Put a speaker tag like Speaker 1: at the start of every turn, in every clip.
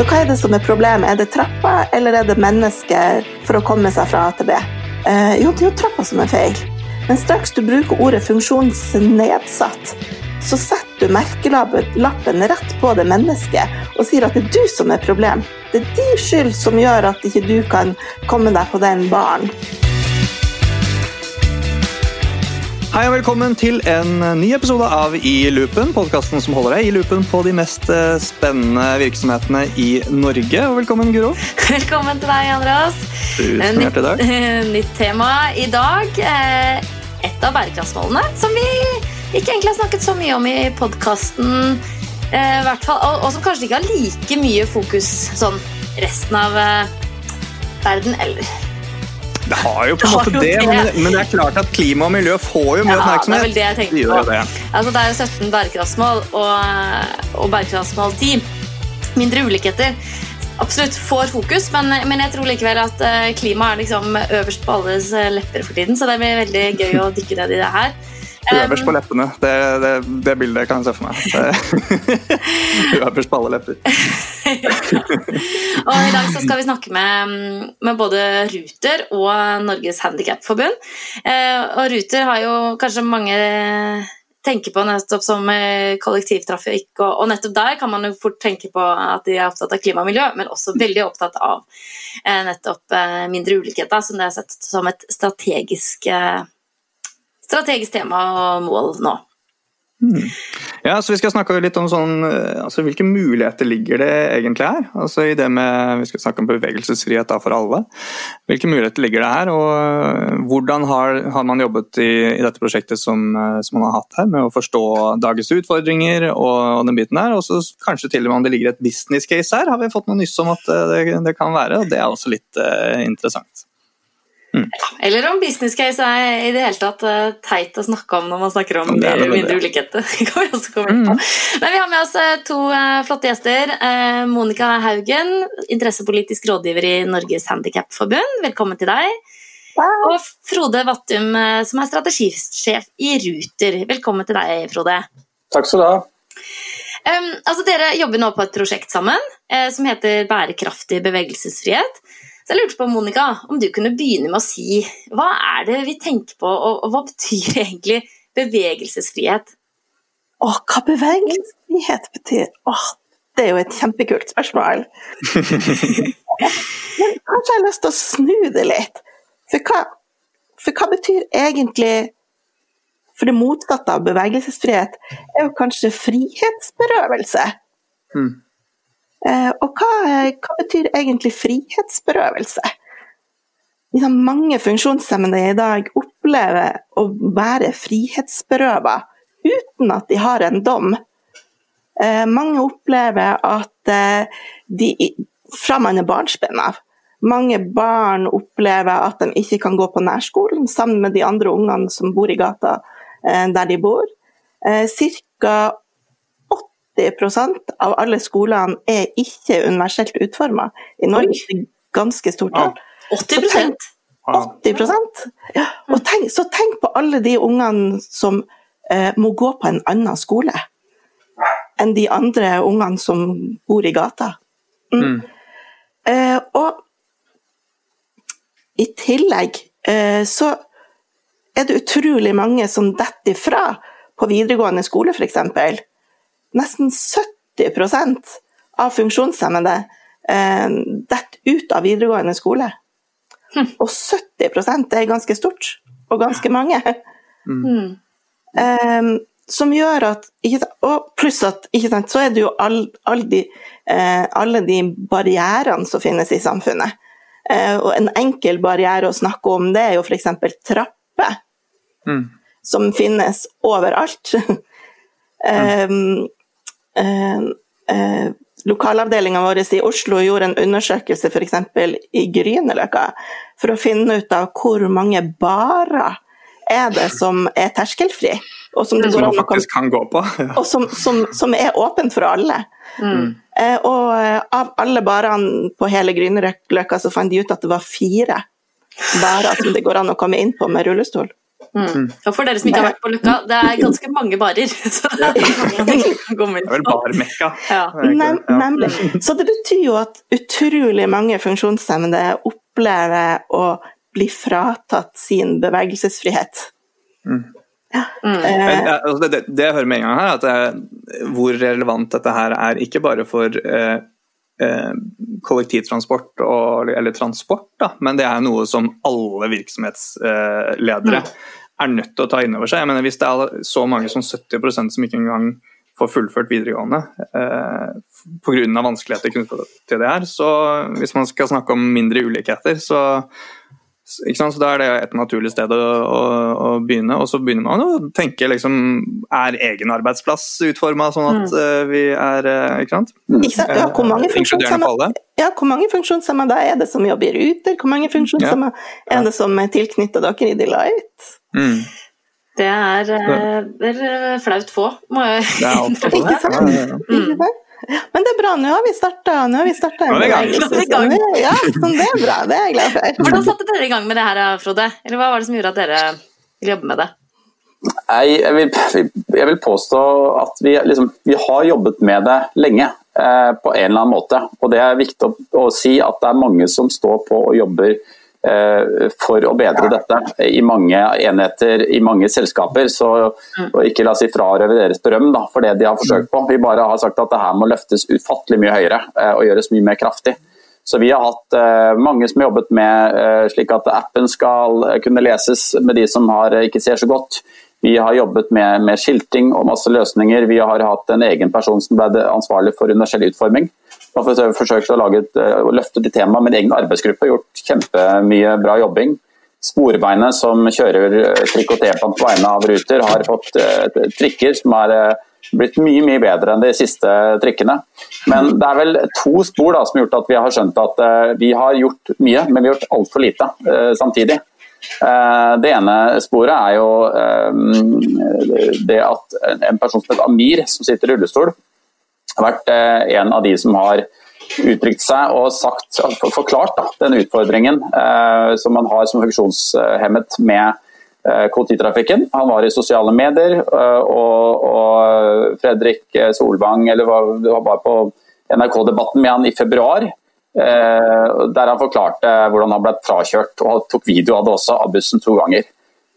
Speaker 1: Så hva er det som er problemet? Er det trappa, eller er det mennesker for å komme seg fra A til B? Eh, jo, det er jo trappa som er feil. Men straks du bruker ordet funksjonsnedsatt, så setter du merkelappen rett på det mennesket og sier at det er du som er problem. Det er din skyld som gjør at ikke du kan komme deg på den baren.
Speaker 2: Hei og velkommen til en ny episode av I loopen, podkasten som holder deg i loopen på de mest eh, spennende virksomhetene i Norge. Og velkommen, Guro.
Speaker 3: Velkommen til deg, Andreas.
Speaker 2: Tusen hjertelig takk.
Speaker 3: Nytt, nytt tema i dag. Eh, et av bærekraftsmålene som vi ikke egentlig har snakket så mye om i podkasten. Eh, og, og som kanskje ikke har like mye fokus sånn resten av verden. Eller
Speaker 2: det har jo på en måte det. Men, men, det er klart at klima og miljø får jo mye ja, oppmerksomhet.
Speaker 3: Det er vel det jeg tenker på. Det. Altså, det er jo 17 bærekraftsmål og, og bærekraftsmål 10. Mindre ulikheter. Absolutt får fokus, men, men jeg tror likevel at uh, klima er liksom øverst på alles eh, lepper for tiden, så det blir veldig gøy å dykke ned i det her.
Speaker 2: Øverst på leppene. Det, det, det bildet kan jeg se for meg. Øverst på alle lepper.
Speaker 3: og I dag skal vi snakke med, med både Ruter og Norges Handikapforbund. Eh, og Ruter har jo kanskje mange tenker på nettopp som eh, kollektivtrafikk, og, nettopp der kan man jo fort tenke på at de er opptatt av klima og miljø, men også veldig opptatt av eh, nettopp mindre ulikheter, som det er sett som et strategisk strategisk tema og mål nå.
Speaker 2: Hmm. Ja, så Vi skal snakke litt om sånn, eh, altså, hvilke muligheter ligger det egentlig her. Altså i det med, Vi skal snakke om bevegelsesfrihet da, for alle. Hvilke muligheter ligger det her, og eh, hvordan har, har man jobbet i, i, dette prosjektet som, eh, som, man har hatt her, med å forstå dagens utfordringer og, og den biten her. Og så kanskje til og med om det ligger et business case her, har vi fått noe nyss om at det, det kan være. og Det er også litt uh, interessant.
Speaker 3: Mm. Eller om business case er i det hele tatt uh, teit å snakke om når man snakker om det det mindre ulikheter. vi mm. Men vi har med oss uh, to uh, flotte gjester. Monica Haugen, interessepolitisk rådgiver i Norges Handikapforbund. Velkommen til deg. Wow. Og Frode Vattum, som er strategisjef i Ruter. Velkommen til deg, Frode.
Speaker 4: Takk skal du ha.
Speaker 3: Um, altså, dere jobber nå på et prosjekt sammen som heter Bærekraftig bevegelsesfrihet. Så jeg lurte på, Monica, om du kunne begynne med å si hva er det vi tenker på, og, hva betyr egentlig bevegelsesfrihet?
Speaker 1: Åh, hva bevegelsesfrihet betyr? Åh, det er jo et kjempekult spørsmål. Men kanskje jeg har lyst til å snu det litt. For hva, for hva betyr egentlig For det motsatte av bevegelsesfrihet er jo kanskje frihetsberøvelse. Mm. Eh, og hva, hva betyr egentlig frihetsberøvelse? Liksom mange funksjonshemmede i dag opplever å være frihetsberøva uten at de har en dom. Eh, mange opplever at eh, de, fra man er barnsben av mange barn opplever at de ikke kan gå på nærskolen sammen med de andre ungene som bor i gata der de bor. Ca. 80 av alle skolene er ikke universelt utforma. I Norge er det ganske stort tall.
Speaker 3: 80 tenk,
Speaker 1: 80 ja. Og tenk, Så tenk på alle de ungene som eh, må gå på en annen skole enn de andre ungene som bor i gata. Mm. Mm. Eh, og i tillegg eh, så er det utrolig mange som detter ifra på videregående skole, f.eks nesten 70% av funksjonshemmede eh, detter ut av videregående skole. Hm. Og 70% er ganske stort, og ganske mange. Mm. Eh, som gjør at Og pluss at sant, så er det jo all, all de, eh, alle de barrierene som finnes i samfunnet. Eh, og en enkel barriere å snakke om, det er jo f.eks. trapper. Mm. Som finnes overalt. um, eh, eh, lokalavdelinga vår i Oslo gjorde en undersøkelse f.eks. i Grünerløkka for å finne ut av hvor mange barer er det som er terskelfri. Og som,
Speaker 2: som man faktisk kan gå på.
Speaker 1: Og som, som, som, er åpent for alle. Mm. Eh, og eh, av alle barene på hele Grünerløkka så fant de ut at det var fire barer som det går an å komme inn på med rullestol.
Speaker 3: Mm. Og for dere som ikke har vært på Løkka, det er ganske mange barer. Så det er,
Speaker 2: det er vel barmekka.
Speaker 3: Ja.
Speaker 1: Nem, nemlig. Så det betyr jo at utrolig mange funksjonshemmede opplever å bli fratatt sin bevegelsesfrihet.
Speaker 2: Mm. Ja. Mm. Eh, altså det, det, det, jeg hører med en gang her, at det, hvor relevant dette her er, ikke bare for eh, eh, kollektivtransport og, eller transport, da, men det er noe som alle virksomhetsledere mm er nødt til å ta inn over seg. Jeg mener, Hvis det er så mange som 70% som ikke engang får fullført videregående eh, pga. vanskeligheter knyttet til det her, så hvis man skal snakke om mindre ulikheter, så så Da er det et naturlig sted å, å, å, begynne. Og så begynner man å tenke liksom, Er egen arbeidsplass utforma sånn at uh, vi er uh, Ikke sant?
Speaker 1: Ikke sant? Ja, hvor mange funksjonshemmede ja, hvor funksjonshemmede er det som jobber i Ruter? Hvor mange funksjonshemmede ja. er det som er tilknyttet dere i Delight?
Speaker 3: Mm. Det er, uh, det er flaut få, må jeg
Speaker 2: Det er altfor få.
Speaker 1: Men det er bra, nå har vi starta Nå har vi starta en bevegelse. Ja, sånn, det er bra, det er jeg glad for.
Speaker 3: Hvordan satte dere i gang med det her, Frode? Eller hva var det som gjorde at dere ville jobbe med det?
Speaker 4: Jeg vil, jeg vil påstå at vi, liksom, vi, har jobbet med det lenge. Eh, på en eller annen måte. Og Det er viktig å, å si at det er mange som står på og jobber for å bedre dette i mange enheter, i mange selskaper. Så mm. ikke la oss si frarøve deres berøm da, for det de har forsøkt på. Vi bare har sagt at det her må løftes ufattelig mye høyere eh, og gjøres mye mer kraftig. Så Vi har hatt uh, mange som har jobbet med slik at appen skal kunne leses med de som har, ikke ser så godt. Vi har jobbet med, med, skilting og masse løsninger. Vi har hatt en egen person som ble ansvarlig for universell utforming har forsøkt å, lage et, eh, løfte de temaene med en egen arbeidsgruppe. Gjort kjempemye bra jobbing. Sporbeinet som kjører eh, trikk og T-bane på vegne av Ruter, har fått uh, trikker som er blitt mye mye bedre enn de siste trikkene. Men det er vel to spor da, som har gjort at vi har skjønt at vi har gjort mye, men vi har gjort altfor lite samtidig. Det ene sporet er jo det at en person som heter Amir, som sitter i rullestol, vært eh, en av de som har uttrykt seg og sagt, forklart da, den utfordringen eh, som man har som funksjonshemmet med eh, kollektivtrafikken. Han var i sosiale medier, og, og Fredrik Solvang eller var, var på NRK-debatten med han i februar. Der han forklarte hvordan han ble frakjørt, og tok video av det også, av bussen to ganger.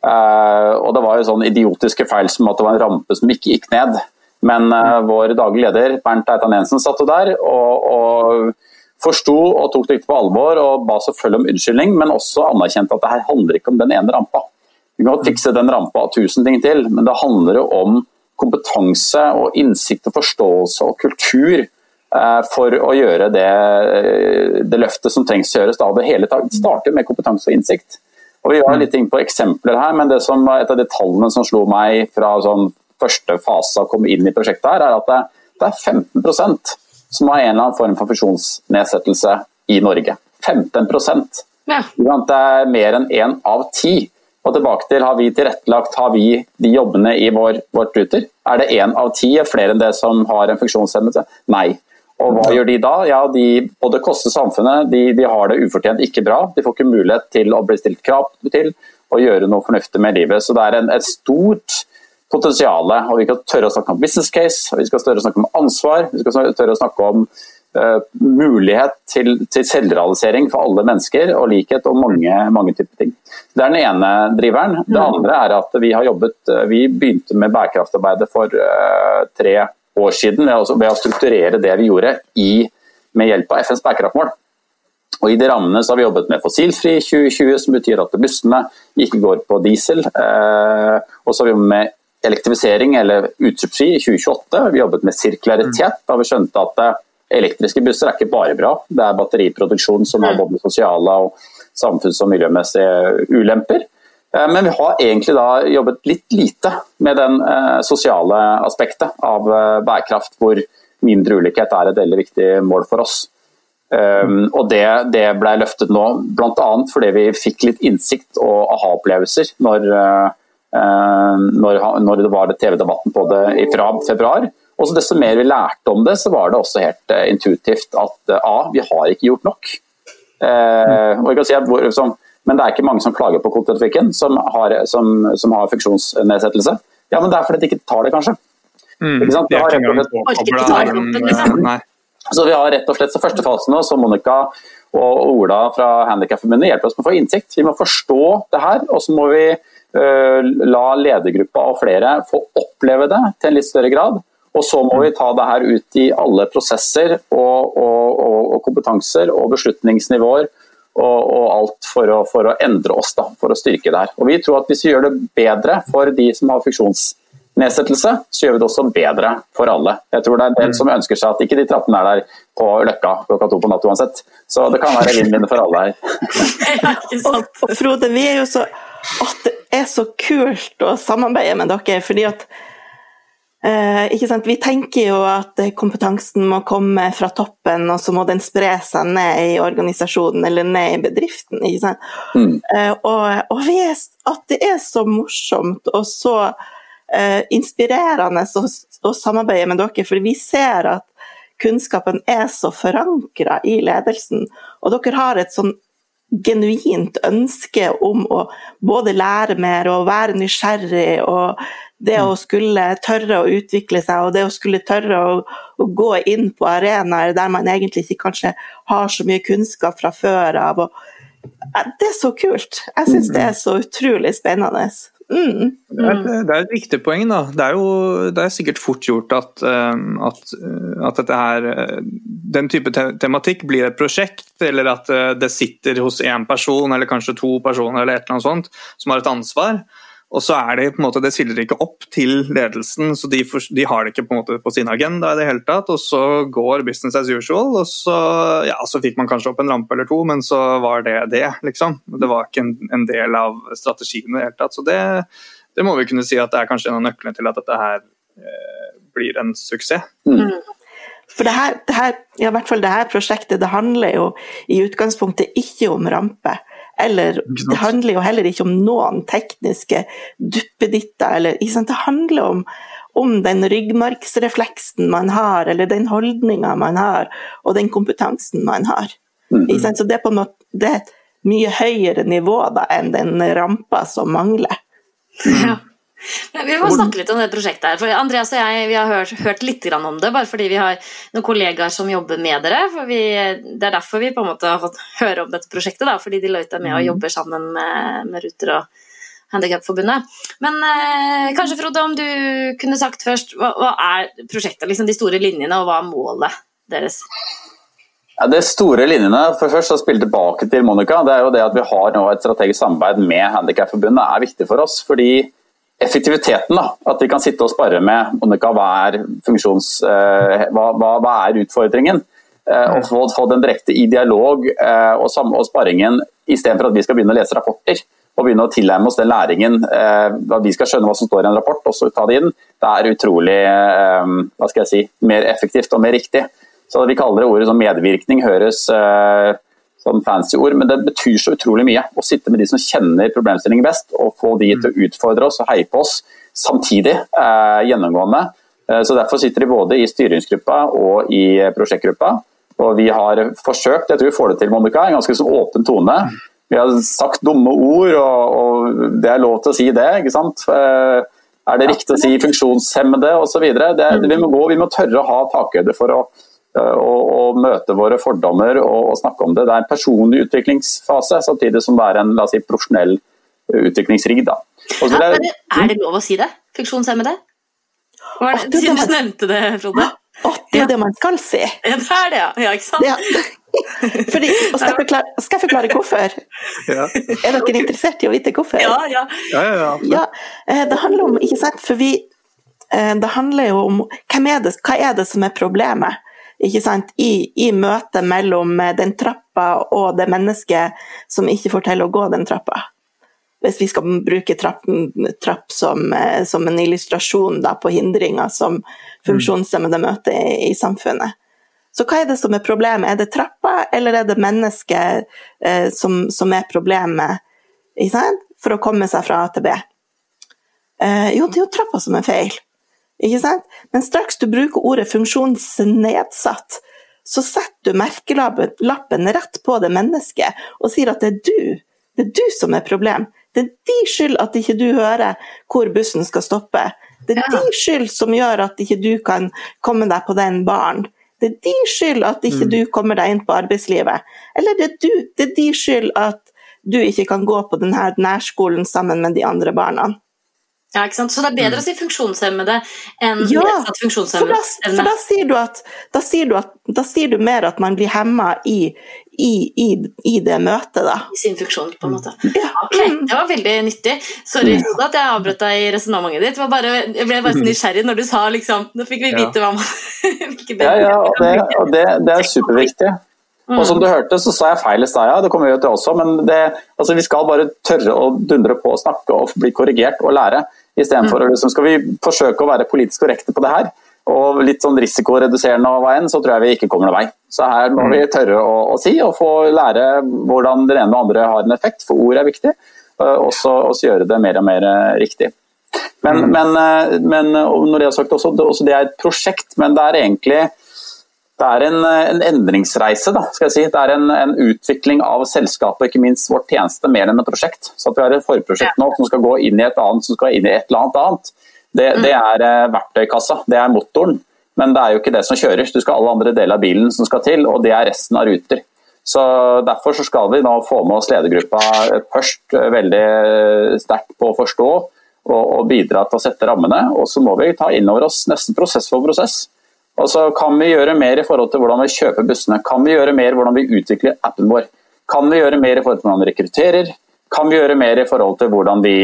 Speaker 4: Og Det var jo sånn idiotiske feil som at det var en rampe som ikke gikk ned. Men uh, vår daglige leder Bernt Eitan Jensen satt der og, og forsto og tok det på alvor og ba selvfølgelig om unnskyldning, men også anerkjente at det her handler ikke om den ene rampa. Vi kan fikse den rampa og tusen ting til, men det handler jo om kompetanse og innsikt og forståelse og kultur uh, for å gjøre det, det, løftet som trengs å gjøres. Da. Det hele starter med kompetanse og innsikt. Og Vi var litt inn på eksempler her, men det som et av de tallene som slo meg fra sånn første fase av å komme inn i prosjektet, her, er at det, det er 15% som har en eller annen form for funksjonsnedsettelse i Norge. 15% ja. Det er mer enn én av ti. Og tilbake til, Har vi tilrettelagt har vi de jobbene i vår, vårt Ruter? Er det én av ti flere enn det som har en funksjonshemmelse? Nei. Og hva gjør de da? Ja, De både koster samfunnet, de, de, har det ufortjent ikke bra. De får ikke mulighet til å bli stilt krav til og gjøre noe fornuftig med livet. Så det er en, et stort potensialet. og Vi skal tørre å snakke om business case, vi skal tørre å snakke om ansvar, vi skal tørre å snakke om uh, mulighet til, til, selvrealisering for alle mennesker og likhet og mange, mange typer ting. Det er den ene driveren. Det mm. andre er at vi har jobbet, uh, vi begynte med bærekraftarbeidet for uh, tre år siden ved å, ved å, strukturere det vi gjorde i, med hjelp av FNs bærekraftmål. Og I de rammene så har vi jobbet med fossilfri 2020, som betyr at bussene ikke går på diesel. Eh, og så har vi jobbet med elektrifisering eller utslippsfri i 2028. Vi jobbet med sirkularitet. Da vi skjønte at eh, elektriske busser er ikke bare bra. Det er batteriproduksjon som har mm. både sosiale og samfunns- og miljømessige ulemper. Eh, men vi har egentlig da jobbet litt lite med den eh, sosiale aspektet av bærekraft, hvor mindre ulikhet er et veldig viktig mål for oss. Og det, det ble løftet nå, bl.a. fordi vi fikk litt innsikt og aha-opplevelser når Eh, når, det var TV-debatten på det fra februar. Og så Desto mer vi lærte om det, så var det også helt eh, intuitivt at eh, A, vi har ikke gjort nok. og jeg kan si at men det er ikke mange som klager på kodetrafikken som, som, som, har funksjonsnedsettelse. Ja, men det er fordi de ikke tar det, kanskje.
Speaker 2: Mm. Ikke sant? Vi har rett og slett,
Speaker 4: liksom. Så vi har rett og slett så første fasen nå, så Monica og Ola fra Handikapforbundet hjelper oss med å få innsikt. Vi må forstå det her, og så må vi la ledergruppa og flere få oppleve det til en litt større grad. Og så må vi ta det her ut i alle prosesser og, og, og, og kompetanser og beslutningsnivåer og, alt for å, for å, endre oss, da, for å styrke det her. Og Vi tror at hvis vi gjør det bedre for de som har funksjonsnedsettelse, så gjør vi det også bedre for alle. Jeg tror det er en del mm. som ønsker seg at ikke de trappene er der på Løkka klokka to på natt uansett. Så det kan være vinn-vinn for alle
Speaker 1: her. sant Frode, vi er jo så at det er så kult å samarbeide med dere. fordi at Eh, Vi tenker jo at kompetansen må komme fra toppen, og så må den spre seg ned i organisasjonen eller ned i bedriften. Mm. Eh, og, og at det er så morsomt og så eh, inspirerende å, å, samarbeide med dere, for vi ser at kunnskapen er så forankra i ledelsen. Og dere har et sånn genuint ønske om å både lære mer og være nysgjerrig og det å skulle tørre å utvikle seg, og det å skulle tørre å, å gå inn på arenaer der man egentlig ikke kanskje har så mye kunnskap fra før av. det er så kult. Jeg syns det er så utrolig spennende. Mm.
Speaker 2: Det, er, det, er, et viktig poeng. da. Det er jo det er sikkert fort gjort at, eh, at, eh, at her, eh, den type tematikk blir et prosjekt, eller at det sitter hos én person eller kanskje to personer eller et eller annet sånt, som har et ansvar. Og så er det på en måte, det stiller ikke opp til ledelsen, så de, for, de, har det ikke på, en måte på sin agenda i det hele tatt. Og så går business as usual, og så, ja, så fikk man kanskje opp en rampe eller to, men så var det det, liksom. Det var ikke en, en del av strategien i det hele tatt. Så det, det, må vi kunne si at det er kanskje en av nøklene til at dette her eh, blir en suksess. Mm.
Speaker 1: For det her, det her, ja, i hvert fall det her prosjektet det handler jo i utgangspunktet ikke om rampe. Eller det handler jo heller ikke om noen tekniske duppeditter. Eller, det handler om, om den ryggmargsrefleksen man har, eller den holdninga man har, og den kompetansen man har. Mm -hmm. Så det er på en måte det er et mye høyere nivå da, enn den rampa som mangler.
Speaker 3: Ja. Vi må snakke litt om det prosjektet. her, for Andreas og jeg vi har hørt, hørt litt om det, bare fordi vi har noen kollegaer som jobber med dere. Vi, det er derfor vi på en måte har fått høre om dette prosjektet, da, fordi Deloitte er med og mm. jobber sammen med, med Ruter og Handikapforbundet. Men eh, kanskje Frode, om du kunne sagt først, hva, hva er prosjektet? Liksom de store linjene, og hva er målet deres?
Speaker 4: Ja, det store linjene, for først å spille tilbake til Monica, det er jo det at vi har nå et strategisk samarbeid med Handikapforbundet er viktig for oss. fordi effektiviteten. da, At vi kan sitte og spare med Monica, hva er, funksjons, uh, hva, hva, hva er utfordringen? Uh, og få, få, den direkte i dialog og, og, og sparringen istedenfor at vi skal begynne å lese rapporter og begynne å tilnærme oss den læringen. at vi skal skjønne hva som står i en rapport og så ta det inn. Det er utrolig hva skal jeg si, mer effektivt og mer riktig. Så Vi kaller det ordet som medvirkning høres sånn fancy ord, men det betyr så utrolig mye. Å sitte med de som kjenner problemstillingen best, og få de til å utfordre oss og heie på oss samtidig, eh, gjennomgående. Eh, så Derfor sitter de både i styringsgruppa og i prosjektgruppa. Og vi har forsøkt, jeg tror vi får det til, Monica, en ganske sånn åpen tone. Vi har sagt dumme ord, og, og, det er lov til å si det. ikke sant? Eh, er det riktig å si funksjonshemmede osv.? Vi, vi må tørre å ha takhøyde for å Eh, og, og, møte våre fordommer og, og, snakke om det. Det er en personlig utviklingsfase, samtidig som det er en la oss si, profesjonell eh, utviklingsrigg.
Speaker 3: Ja, er, er det lov å si det? Funksjonshemmede? Var det, siden du nevnte det, Frode.
Speaker 1: At det er det man skal si.
Speaker 3: Ja, det er det, ja. ja ikke sant? Ja.
Speaker 1: Fordi, og skal, jeg forklare, skal jeg forklare hvorfor? Ja. Er dere interessert i å vite hvorfor?
Speaker 3: Ja, ja.
Speaker 2: ja,
Speaker 1: ja eh, det handler om, ikke sant, for vi Det handler jo om er det, hva er det som er problemet? I, I møtet mellom eh, den trappa og det mennesket som ikke får til å gå den trappa. Hvis vi skal bruke trapp, trapp som, eh, som, en illustrasjon da, på hindringer som funksjonshemmede møter i, i, samfunnet. Så hva er det som er problemet? Er det trappa, eller er det mennesket eh, som, som, er problemet for å komme seg fra A til B? Eh, jo, det er jo trappa som er feil. Ikke sant? Men straks du bruker ordet funksjonsnedsatt, så setter du merkelappen rett på det mennesket og sier at det er du Det er du som er problem. Det er din skyld at ikke du hører hvor bussen skal stoppe. Det er
Speaker 3: Ja.
Speaker 1: din skyld som gjør at ikke du kan komme deg på den baren. Det er din skyld at ikke du kommer deg inn på arbeidslivet. Eller det er, du, det er din skyld at du ikke kan gå på denne nærskolen sammen med de andre barna.
Speaker 3: Ja, ikke sant? Så det er bedre å si funksjonshemmede enn
Speaker 1: Ja,
Speaker 3: nedsatt
Speaker 1: da, for da, sier du at, da, sier du at, da sier du mer at man blir hemma i, i, i, i det møtet, da.
Speaker 3: I sin funksjon, på en måte.
Speaker 1: Ja.
Speaker 3: Ok, det var veldig nyttig. Sorry ja. at jeg avbrøt deg i resonnementet ditt. Var Bare, jeg ble bare så nysgjerrig når du sa liksom Nå fikk vi vite hva man
Speaker 4: Ja, ja, og det, og det, det er superviktig. Og som du hørte, så sa jeg feil i stad, ja. Det kommer vi jo til også. Men det, altså, vi skal bare tørre å dundre på og snakke og bli korrigert og lære. Istedenfor å liksom, skal vi forsøke å være politisk korrekte på det her. Og litt sånn risikoreduserende av veien, så tror jeg vi ikke kommer noen vei. Så her må vi tørre å, å si og få lære hvordan det ene og andre har en effekt, for ord er viktig. Og også gjøre det mer og mer eh, riktig. Men, men, eh, men når det er sagt også, det, også det er et prosjekt, men det er egentlig det er en, eh, en endringsreise. Da, skal jeg si. Det er en, en utvikling av selskapet, ikke minst vårt tjeneste, mer enn et prosjekt. Så at Vi har et forprosjekt nå som skal gå inn i et annet, som skal inn i et eller annet annet. Det, det er eh, verktøykassa, det er motoren. Men det er jo ikke det som kjører. Du skal ha alle andre deler av bilen som skal til, og det er resten av ruter. Så Derfor så skal vi nå få med oss ledergruppa først eh, veldig sterkt på å forstå og, og bidra til å sette rammene. Og så må vi ta inn over oss nesten prosess for prosess. Og så Kan vi gjøre mer i forhold til hvordan vi kjøper bussene? Kan vi gjøre mer hvordan vi utvikler appen vår? Kan vi gjøre mer i forhold til hvordan vi rekrutterer? Kan vi gjøre mer i forhold til hvordan vi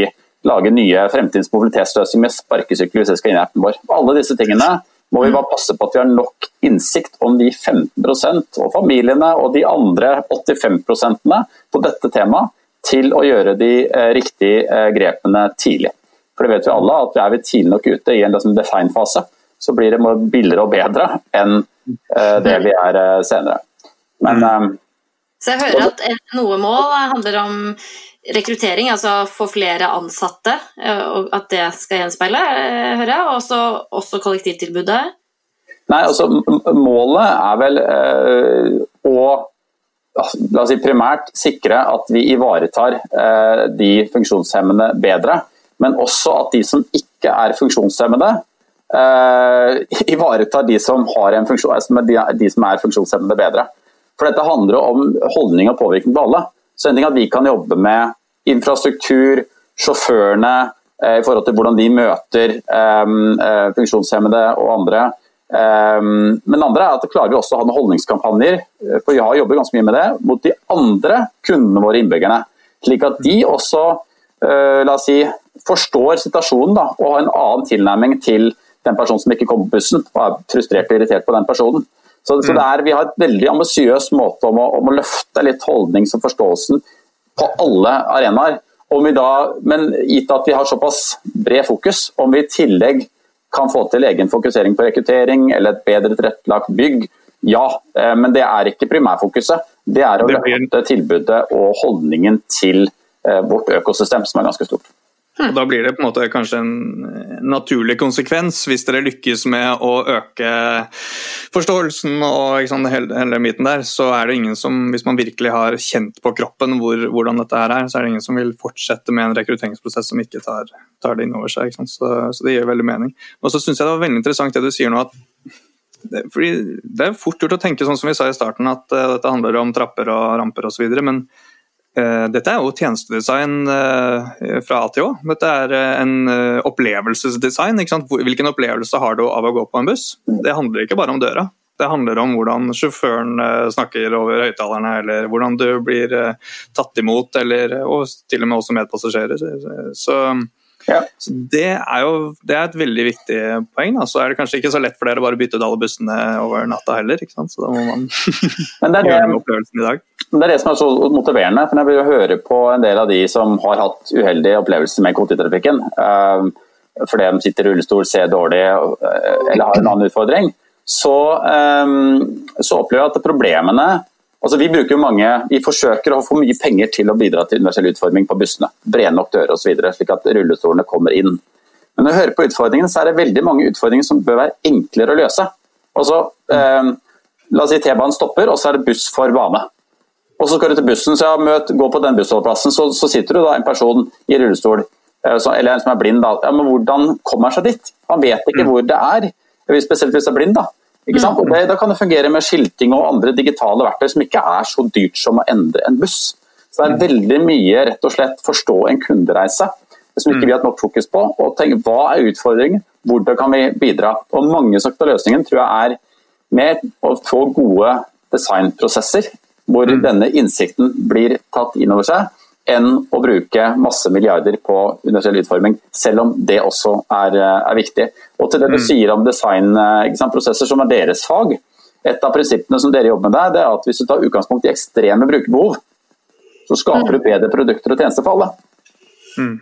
Speaker 4: lager nye fremtidens mobilitetsløsninger med sparkesykler hvis vi skal inn i appen vår? Alle disse tingene må vi bare passe på at vi har nok innsikt om de 15% og familiene og de andre 85% på dette temaet til å gjøre de eh, riktige eh, grepene tidlig. For det vet vi alle at vi er vi tidlig nok ute i en liksom, define-fase, så blir det billigere og bedre enn eh, det vi er eh, senere. Men eh,
Speaker 3: Så jeg hører at noe mål handler om rekruttering, altså få flere ansatte, og at det skal gjenspeile, hører jeg. Og også, også kollektivtilbudet.
Speaker 4: Nei, altså Målet er vel å altså, la oss si primært sikre at vi ivaretar eh, de funksjonshemmede bedre. Men også at de som ikke er funksjonshemmede, eh, ivaretar de som, har en funksjon, altså, de, som er funksjonshemmede bedre. For dette handler om holdning og påvirkning på alle. Så en ting at vi kan jobbe med infrastruktur, sjåførene, eh, i forhold til hvordan de møter eh, eh, funksjonshemmede og andre. Um, men andre er at klarer vi også å ha noen holdningskampanjer, eh, for vi har jobbet ganske mye med det, mot de andre kundene våre, innbyggerne. Slik at de også eh, la oss si, forstår situasjonen da, og har en annen tilnærming til den personen som ikke kom på bussen og er frustrert og irritert på den personen. Så, så det er, Vi har et veldig ambisiøs måte om å, om å løfte litt holdnings- og forståelsen på alle arenaer. Om vi da, men gitt at vi har såpass bred fokus, om vi i tillegg kan få til egen fokusering på rekruttering eller et bedre tilrettelagt bygg, ja. eh, Men det er ikke primærfokuset. Det er å løfte tilbudet og holdningen til eh, vårt økosystem, som er ganske stort.
Speaker 2: Og Da blir det på en måte kanskje en eh, naturlig konsekvens hvis dere lykkes med å øke forståelsen og sant, hele, hele biten der, så er det ingen som, hvis man virkelig har kjent på kroppen hvor, hvordan dette her er, så er det ingen som vil fortsette med en rekrutteringsprosess som ikke tar, tar det inn over seg. Så, så det gir veldig mening. Og så syns jeg det var veldig interessant det du sier nå, at det, fordi det er fort gjort å tenke sånn som vi sa i starten, at uh, dette handler om trapper og ramper osv. Men dette er jo tjenestedesign uh, fra A til Å. Dette er en opplevelsesdesign. Hvilken opplevelse har du av å gå på en buss? Det handler ikke bare om døra. Det handler om hvordan sjåføren snakker over høyttalerne, eller hvordan du blir tatt imot, eller, og til og med også medpassasjerer. Så
Speaker 4: Ja.
Speaker 2: så det er jo det er et veldig viktig poeng. Da. Så er det kanskje ikke så lett for dere å bare bytte ut alle bussene over natta heller. ikke sant? Så da må man
Speaker 4: Men det er
Speaker 2: gjøre
Speaker 4: det,
Speaker 2: med opplevelsen i dag.
Speaker 4: det er det som er så motiverende. for Jeg vil jo høre på en del av de som har hatt uheldige opplevelser med kollektivtrafikken. eh, Fordi de sitter i rullestol, ser dårlig eh, eller har en annen utfordring. Så, eh, så opplever jeg at problemene Altså, vi bruker mange, vi forsøker å få mye penger til å bidra til universell utforming på bussene. Brede nok dører osv., slik at rullestolene kommer inn. Men når jeg hører på utfordringene, så er det veldig mange utfordringer som bør være enklere å løse. Altså, eh, la oss si T-banen stopper, og så er det buss for bane. og så skal du til bussen, så ja, møt, gå på den bussholdeplassen, så, så sitter du da en person i rullestol eh, så, eller en som er blind. Da. Ja, men hvordan kommer han seg dit? Han vet ikke mm. hvor det er, spesielt hvis han er blind. da. Og det, Da kan det fungere med skilting og andre digitale verktøy som ikke er så dyrt som å endre en buss. Så det er veldig mye rett og slett forstå en kundereise som ikke vi har hatt nok fokus på. og tenk Hva er utfordringen, hvordan kan vi bidra? Og Mange sagt av løsningen tror jeg er med å få gode designprosesser hvor mm. denne innsikten blir tatt inn over seg, enn å bruke masse milliarder på universell utforming, selv om det også er, er viktig. Og til det du mm. sier om designprosesser, som er deres fag, et av prinsippene som dere jobber med der, det er at hvis du tar utgangspunkt i ekstreme brukerbehov, så skaper du mm. bedre produkter og tjenester for alle. Mm.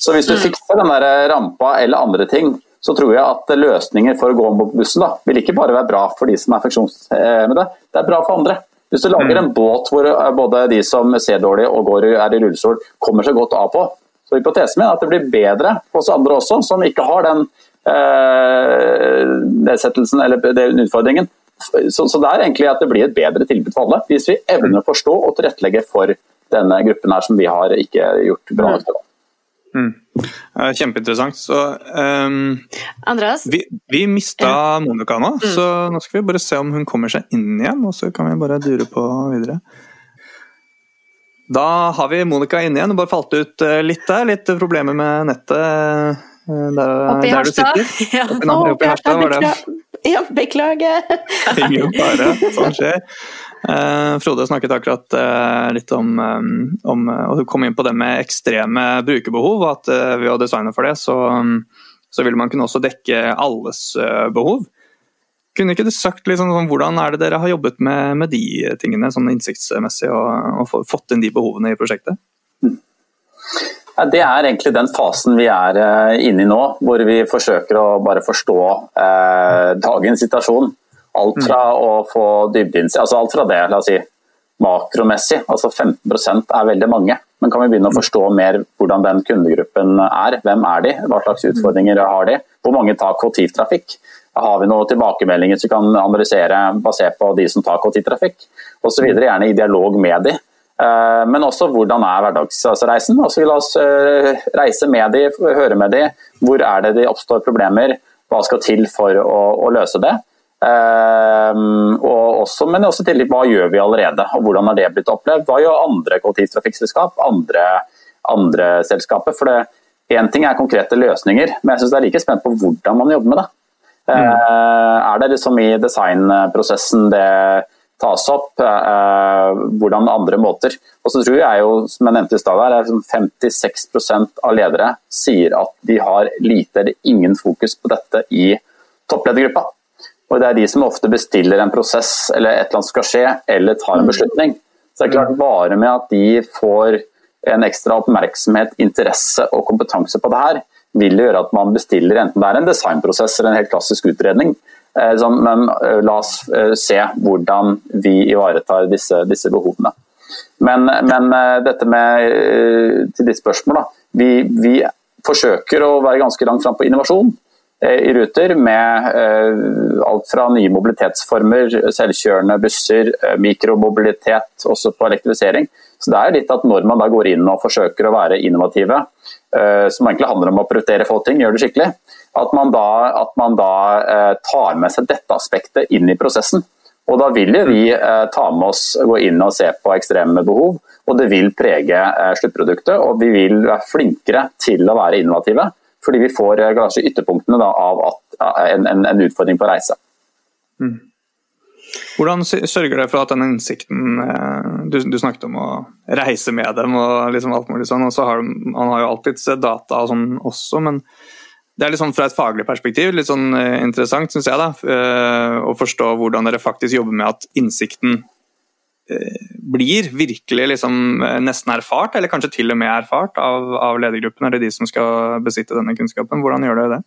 Speaker 4: Så hvis du fikser den der rampa eller andre ting, så tror jeg at løsninger for å gå om på bussen da, vil ikke bare være bra for de som er funksjonshemmede, det er bra for andre. Hvis du lager mm. en båt hvor både de som ser dårlig og går, er i rullestol, kommer seg godt av på, så hypotesen min er at det blir bedre hos andre også, som ikke har den eh, nedsettelsen eller den utfordringen. Så, så, det er egentlig at det blir et bedre tilbud for alle, hvis vi evner å forstå og tilrettelegge for denne gruppen her som vi har ikke gjort bra nok til.
Speaker 2: Mm. Kjempeinteressant. Så um,
Speaker 3: Andreas?
Speaker 2: Vi, vi mista Monica nå, mm. så nå skal vi bare se om hun kommer seg inn igjen. Og så kan vi bare dure på videre. Da har vi Monica inne igjen. Hun bare falt ut eh, litt der. Litt problemer med nettet eh, der,
Speaker 3: Oppi
Speaker 2: der du sitter.
Speaker 3: Ja.
Speaker 2: Oppi, Harstad.
Speaker 1: Ja, beklager.
Speaker 2: Ingen fare. Sånn skjer. Uh, Frode snakket akkurat eh, litt om, um, om og kom inn på det med ekstreme brukerbehov. At eh, ved å designe for det, så, så vil man kunne også dekke alles behov. Kunne ikke du sagt liksom, Hvordan er det dere har jobbet med, med de tingene sånn innsiktsmessig, og, og, fått inn de behovene i prosjektet?
Speaker 4: Ja, det er egentlig den fasen vi er inne i nå, hvor vi forsøker å bare forstå eh, dagens situasjon. Alt mm. fra å få dybdeinnsikt, altså alt fra det, la oss si, makromessig, altså 15% er veldig mange. Men kan vi begynne å mm. forstå mer hvordan den kundegruppen er? Hvem er de? Hva slags mm. utfordringer har de? Hvor mange tar kollektivtrafikk? Har vi noen tilbakemeldinger som kan analysere basert på de som tar kollektivtrafikk? Osv. Gjerne i dialog med de. Eh, men også hvordan er hverdagsreisen? Altså, la oss eh, reise med de, høre med de. Hvor er det de oppstår problemer? Hva skal til for å, å løse det? Um, og også, men også til hva gjør vi allerede, og hvordan har det blitt opplevd? Hva gjør andre kollektivtrafikkselskap, andre, andre selskaper? For Én ting er konkrete løsninger, men jeg synes det er like spent på hvordan man jobber med det. Mm. Uh, er det liksom i designprosessen det tas opp? Uh, hvordan andre måter? Og så tror jeg jo, som jeg nevnte i stad, er 56% av ledere sier at de har lite eller ingen fokus på dette i toppledergruppa. Og det er de som ofte bestiller en prosess eller et eller annet skal skje, eller tar en mm. beslutning. Så det er klart bare med at de får en ekstra oppmerksomhet, interesse og kompetanse på det her, vil det gjøre at man bestiller enten det er en designprosess eller en helt klassisk utredning. Eh, men eh, la oss eh, se hvordan vi ivaretar disse, disse behovene. Men, men, dette med til ditt spørsmål, da. Vi, vi forsøker å være ganske langt fram på innovasjon. Eh, i Ruter med eh, alt fra nye mobilitetsformer, selvkjørende busser, eh, mikromobilitet, også på elektrifisering. Så det er litt at Når man da går inn og forsøker å være innovative, som egentlig handler om å prioritere få ting, gjøre det skikkelig, at man da, at man da tar med seg dette aspektet inn i prosessen. Og Da vil vi ta med oss, gå inn og se på ekstreme behov, og det vil prege sluttproduktet. Og vi vil være flinkere til å være innovative fordi vi får eh, kanskje ytterpunktene da, av at, en, en, en, utfordring på reise. Mm.
Speaker 2: Hvordan sørger dere for at den innsikten eh, du, du, snakket om å reise med dem og liksom alt mulig sånn, og så har Man har jo alltid sett data og sånn også, men det er liksom fra et faglig perspektiv litt sånn eh, interessant, syns jeg, da, å forstå hvordan dere faktisk jobber med at innsikten blir virkelig liksom eh, nesten erfart, eller kanskje til og med erfart, av, av ledergruppen, eller de som skal besitte denne kunnskapen. Hvordan gjør dere det?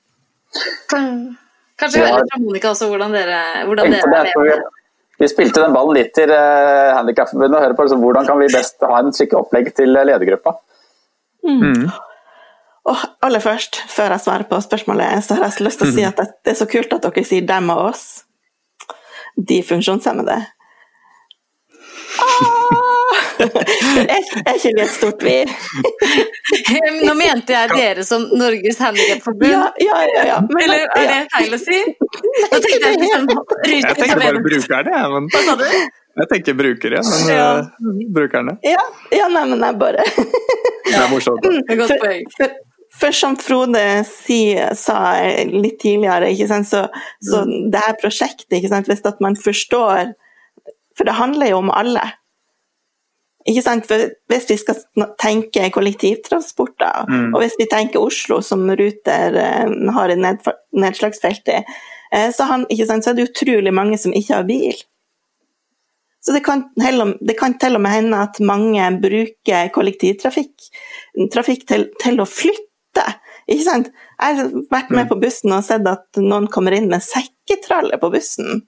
Speaker 3: Kanskje høre fra Monica også hvordan dere, hvordan dere
Speaker 4: lever. Vi spilte den ballen litt til uh, Handikapforbundet og hører på altså, hvordan kan vi best ha en skikkelig opplegg til ledergruppa.
Speaker 1: Mm. Mm. Og aller først, før jeg svarer på spørsmålet, så har jeg lyst til å si mm. at det er så kult at dere sier 'dem og oss', de funksjonshemmede. Ah! er, ikke vi et stort vi?
Speaker 3: Nå mente jeg dere som Norges Handikapforbund.
Speaker 1: Ja, ja, ja, ja. Men,
Speaker 3: Eller er det feil å si? Nå tenkte jeg liksom
Speaker 2: Jeg tenker bare brukerne, jeg. Men,
Speaker 3: Hva sa du?
Speaker 2: jeg tenker brukere, men
Speaker 3: Ja.
Speaker 2: eh, brukerne.
Speaker 1: ja, ja, nei, men jeg bare
Speaker 2: Det er morsomt.
Speaker 3: Det er godt poeng.
Speaker 1: For, for som Frode si, sa litt tidligere, ikke sant, så, så det her prosjektet, ikke sant, hvis at man forstår For det handler jo om alle. Ikke sant? For hvis vi skal tenke kollektivtransport, da,
Speaker 2: Mm.
Speaker 1: og hvis vi tenker Oslo, som Ruter eh, har et nedslagsfelt i, eh, så, han, sant, så er det utrolig mange som ikke har bil. Så det kan, om, det kan til og med hende at mange bruker kollektivtrafikk trafikk til, til å flytte. Ikke sant? Jeg har vært med på bussen og sett at noen kommer inn med sekketralle på bussen.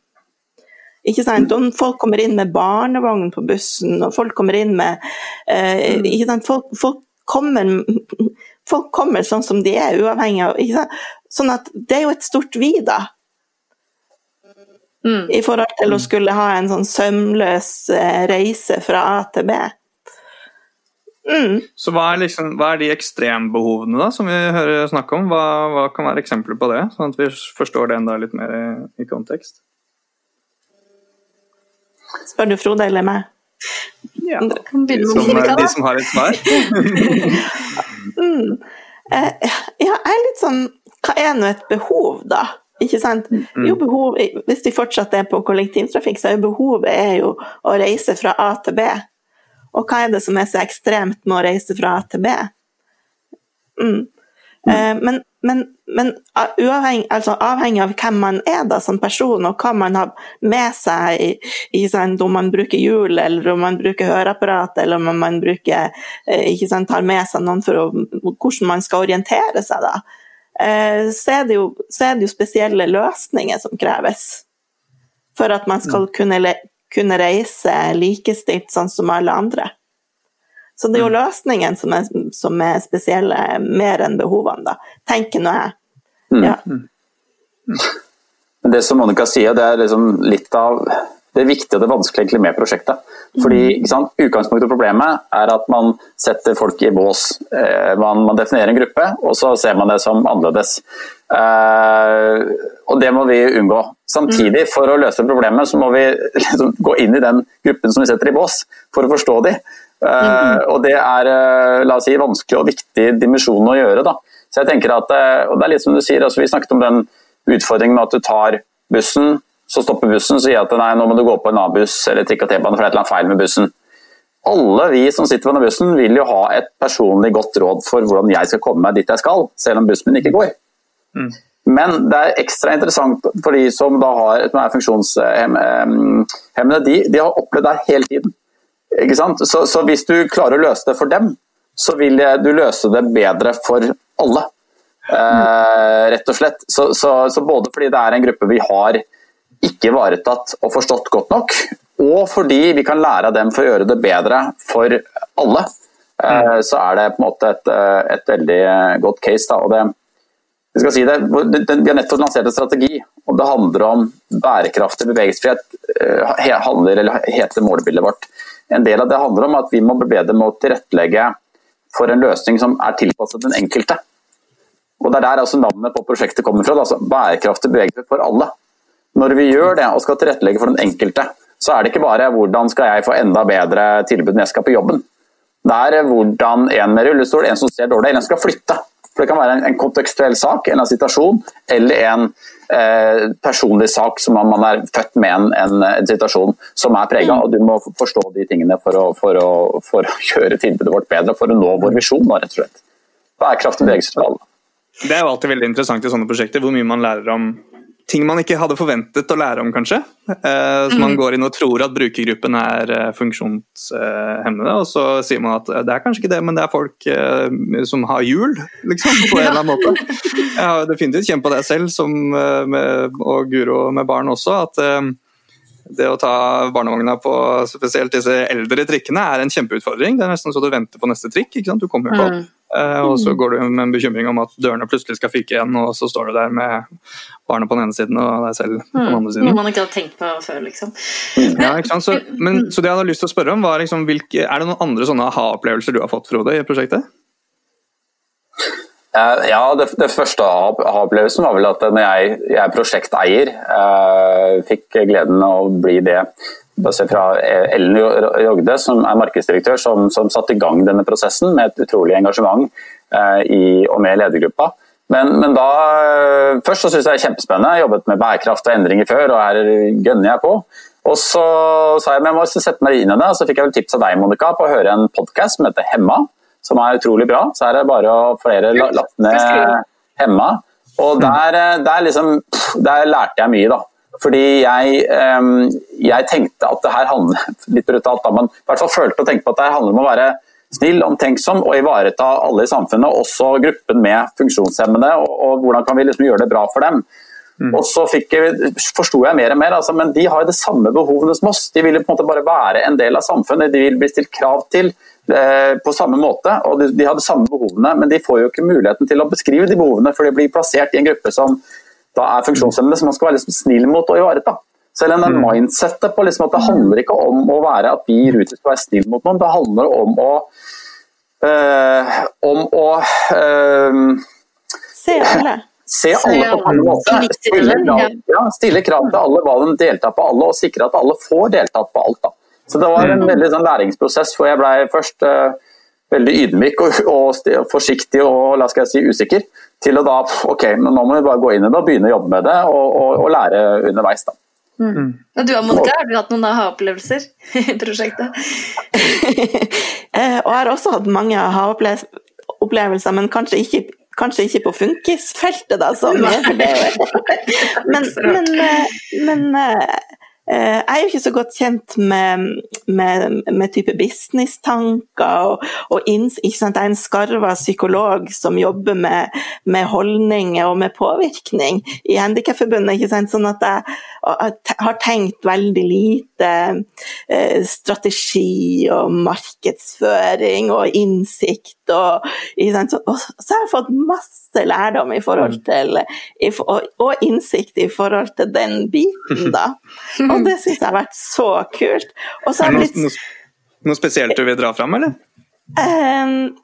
Speaker 1: Ikke sant? Og folk kommer inn med barnevogn på bussen, og folk kommer inn med eh, ikke sant? Folk, folk, kommer, folk kommer sånn som de er, uavhengig av ikke sant? Sånn at det er jo et stort vi, da.
Speaker 3: Mm.
Speaker 1: I forhold til å skulle ha en sånn sømløs eh, reise fra A til B. Mm.
Speaker 2: Så hva er, liksom, hva er de ekstrembehovene da, som vi hører snakk om? Hva, hva kan være eksempler på det, sånn at vi forstår det enda litt mer i, i kontekst?
Speaker 1: Spør du Frode eller meg?
Speaker 2: Ja. De som, de som har et svar.
Speaker 1: Mm. Eh, ja, jeg er litt sånn Hva er nå et behov, da? Ikke sant? Jo, behov, hvis vi fortsatt er på kollektivtrafikk, så er jo behovet er jo å reise fra A til B. Og hva er det som er så ekstremt med å reise fra A til B? Mm. Eh, men, men, men uavhengig, altså avhengig av hvem man er da som person, og hva man har med seg, i, i sant, om man bruker hjul, eller om man bruker høreapparat, eller om man bruker, eh, sant, tar med seg noen for å, hvordan man skal orientere seg, da, eh, så, er det jo, så er det jo spesielle løsninger som kreves for at man skal kunne, kunne reise likestilt sånn som alle andre. Så det er jo løsningen som er, som er spesielle, mer enn behovene, da. Tenker nå jeg. Ja.
Speaker 4: Men det som Monica sier, det er liksom litt av det viktige og det vanskelige med prosjektet. Fordi Utgangspunktet og problemet er at man setter folk i bås. Eh, Man, man definerer en gruppe, og så ser man det som annerledes. Eh, og det må vi unngå. Samtidig, for å løse problemet, så må vi liksom gå inn i den gruppen som vi setter i bås, for å forstå de. Eh, og det er eh, la oss si, vanskelig og viktig dimensjon å gjøre. Da. Så jeg tenker at, eh, og det er litt som du sier, altså, Vi snakket om den utfordringen med at du tar bussen, så stopper bussen så sier at nei, nå må du gå på en annen buss eller trikk og T-bane, for det er et eller annet feil med bussen. Alle vi som sitter på denne bussen vil jo ha et personlig godt råd for hvordan jeg skal komme meg dit jeg skal, selv om bussen min ikke går. Men det er ekstra interessant for de som da har, som er funksjonshemmede, de, de har opplevd det hele tiden. Ikke sant? Så, så hvis du klarer å løse det for dem, så vil du løse det bedre for alle. Eh, rett og slett. Så, så, så både fordi det er en gruppe vi har ikke ivaretatt og forstått godt nok, og fordi vi kan lære av dem for å gjøre det bedre for alle, eh, så er det på en måte et, eh, et veldig godt case. Da. Og det, skal si det, det- Vi har nettopp lansert en strategi, og det handler om bærekraftig bevegelsesfrihet. eh, handler, eller heter målbildet vårt. En del av det handler om at vi må bli bedre med å tilrettelegge for en løsning som er tilpasset den enkelte. Og Det er der altså navnet på prosjektet kommer fra. Altså bærekraftig bevegelse for alle. Når vi gjør det og skal tilrettelegge for den enkelte, så er det ikke bare hvordan skal jeg få enda bedre tilbud når jeg skal på jobben. Det er hvordan en med rullestol, en som ser dårlig, eller en skal flytte. For Det kan være en, en kontekstuell sak, en situasjon, eller en eh, personlig sak som man, man er født med en, en, en situasjon som er prega. Og du må forstå de tingene for å, for, å, for å gjøre tilbudet vårt bedre, for å nå vår visjon, da, rett og slett. Bærekraftig bevegelse for alle.
Speaker 2: Det er jo alltid veldig interessant i sånne prosjekter, hvor mye man lærer om ting man ikke hadde forventet å lære om, kanskje. Eh, så man går inn og tror at brukergruppen er eh, funksjonshemmede, og så sier man at eh, det er kanskje ikke det, men det er folk eh, som har hjul, liksom, på en eller annen måte. Jeg har definitivt kjent på det selv, som, eh, med, og Guro med barn også, at eh, det å ta barnevogna på spesielt disse eldre trikkene er en kjempeutfordring. Det er nesten så du venter på neste trikk. ikke sant? Du kommer ikke opp.
Speaker 3: Mm.
Speaker 2: Eh, og så går du med en bekymring om at dørene plutselig skal fyke igjen, og så står du der med barna på den ene siden og deg selv på den andre siden.
Speaker 3: Noe man ikke hadde tenkt på før, liksom.
Speaker 2: Ja, ikke sant? Så, men, så det jeg hadde lyst til å spørre om var liksom, hvilke, Er det noen andre sånne aha-opplevelser du har fått, Frode, i prosjektet?
Speaker 4: Eh, ja, det, det første aha-opplevelsen var vel at når jeg, jeg er prosjekteier, eh, fikk gleden av å bli det fra Ellen Jogde, som er markedsdirektør, som, som satte i gang denne prosessen med et utrolig engasjement eh, i, og med ledergruppa. Men, men da, eh, først så syns jeg det er kjempespennende. Jeg har jobbet med bærekraft og endringer før, og her gønner jeg på. Og så sa jeg men jeg må sette meg inn i det, og så fikk jeg vel tips av deg Monica, på å høre en podkast som heter Hemma som er utrolig bra. Så er det bare å flere latt ned Hemma. Og der, eh, der, liksom, der, lærte jeg mye, da. Fordi jeg, jeg tenkte at det her handler litt brutalt, da, men i hvert fall følte og tenkte på at det her handler om å være snill, omtenksom og ivareta alle i samfunnet, også gruppen med funksjonshemmede. Og, og hvordan kan vi liksom gjøre det bra for dem. Mm. Og så forsto jeg mer og mer, altså, men de har jo det samme behovene som oss. De vil på en måte bare være en del av samfunnet, de vil bli stilt krav til. Eh, på samme måte, og de, de har de samme behovene, men de får jo ikke muligheten til å beskrive de behovene, for de blir plassert i en gruppe som da er funksjonshemmede, som man skal være liksom snill mot og ivareta. Selv om det mm. mindsettet på liksom at det handler ikke om å være at vi i Ruter skal være snill mot noen, det handler om å øh, om å øh,
Speaker 1: Se alle.
Speaker 4: Se alle på samme måte. Stille krav, ja, stille krav til alle hva de deltar på alle, og sikre at alle får deltatt på alt. da. Så det var en mm. veldig sånn læringsprosess hvor jeg ble først øh, veldig ydmyk og, og, forsiktig og la skal jeg si, usikker, til å da ok, men nå må vi bare gå inn i det og begynne å jobbe med det og, og, og lære underveis. da.
Speaker 3: Mm. mm. Og du Monica, har du hatt noen aha-opplevelser i prosjektet?
Speaker 1: Eh, og jeg har også hatt mange aha-opplevelser, men kanskje ikke, kanskje ikke på funkisfeltet, da. Som, men, men, eh, men, men Eh, jeg er jo ikke så godt kjent med, med, med type businesstanker. Og, og ins, Jeg er en skarva psykolog som jobber med, med holdninger og med påvirkning i Handikapforbundet. Sånn at jeg, jeg, har tenkt veldig lite eh, strategi og markedsføring og innsikt. Og, så, og så har jeg fått masse lærdom i forhold til, i, og, og innsikt i forhold til den biten, da. Og det syns jeg har vært så kult.
Speaker 2: er det blitt... noe, noe, spesielt du vil dra fram, eller?
Speaker 1: Um,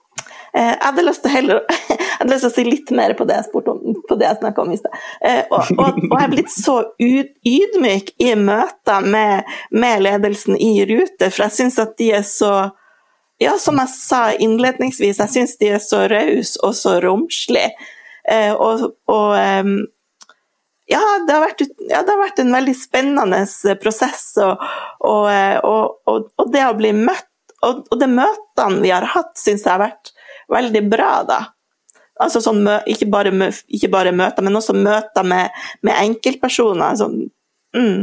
Speaker 1: jeg hadde lyst heller, jeg hadde lyst til å si litt mer på det jeg spurte om, på det jeg snakka om i sted. Uh, og, og, og, jeg er blitt så ydmyk i møter med, med ledelsen i Ruter, for jeg syns at de er så ja, som jeg sa innledningsvis, jeg syns de er så rause og så romslige. Eh, og, og um, ja, det vært, ja, det har vært en veldig spennende prosess. Og, og, eh, og det å bli møtt, og, de møtene vi har hatt, syns jeg har vært veldig bra, da. Altså sånn, ikke, bare, ikke bare møter, men også møter med, med enkeltpersoner. Sånn, mm.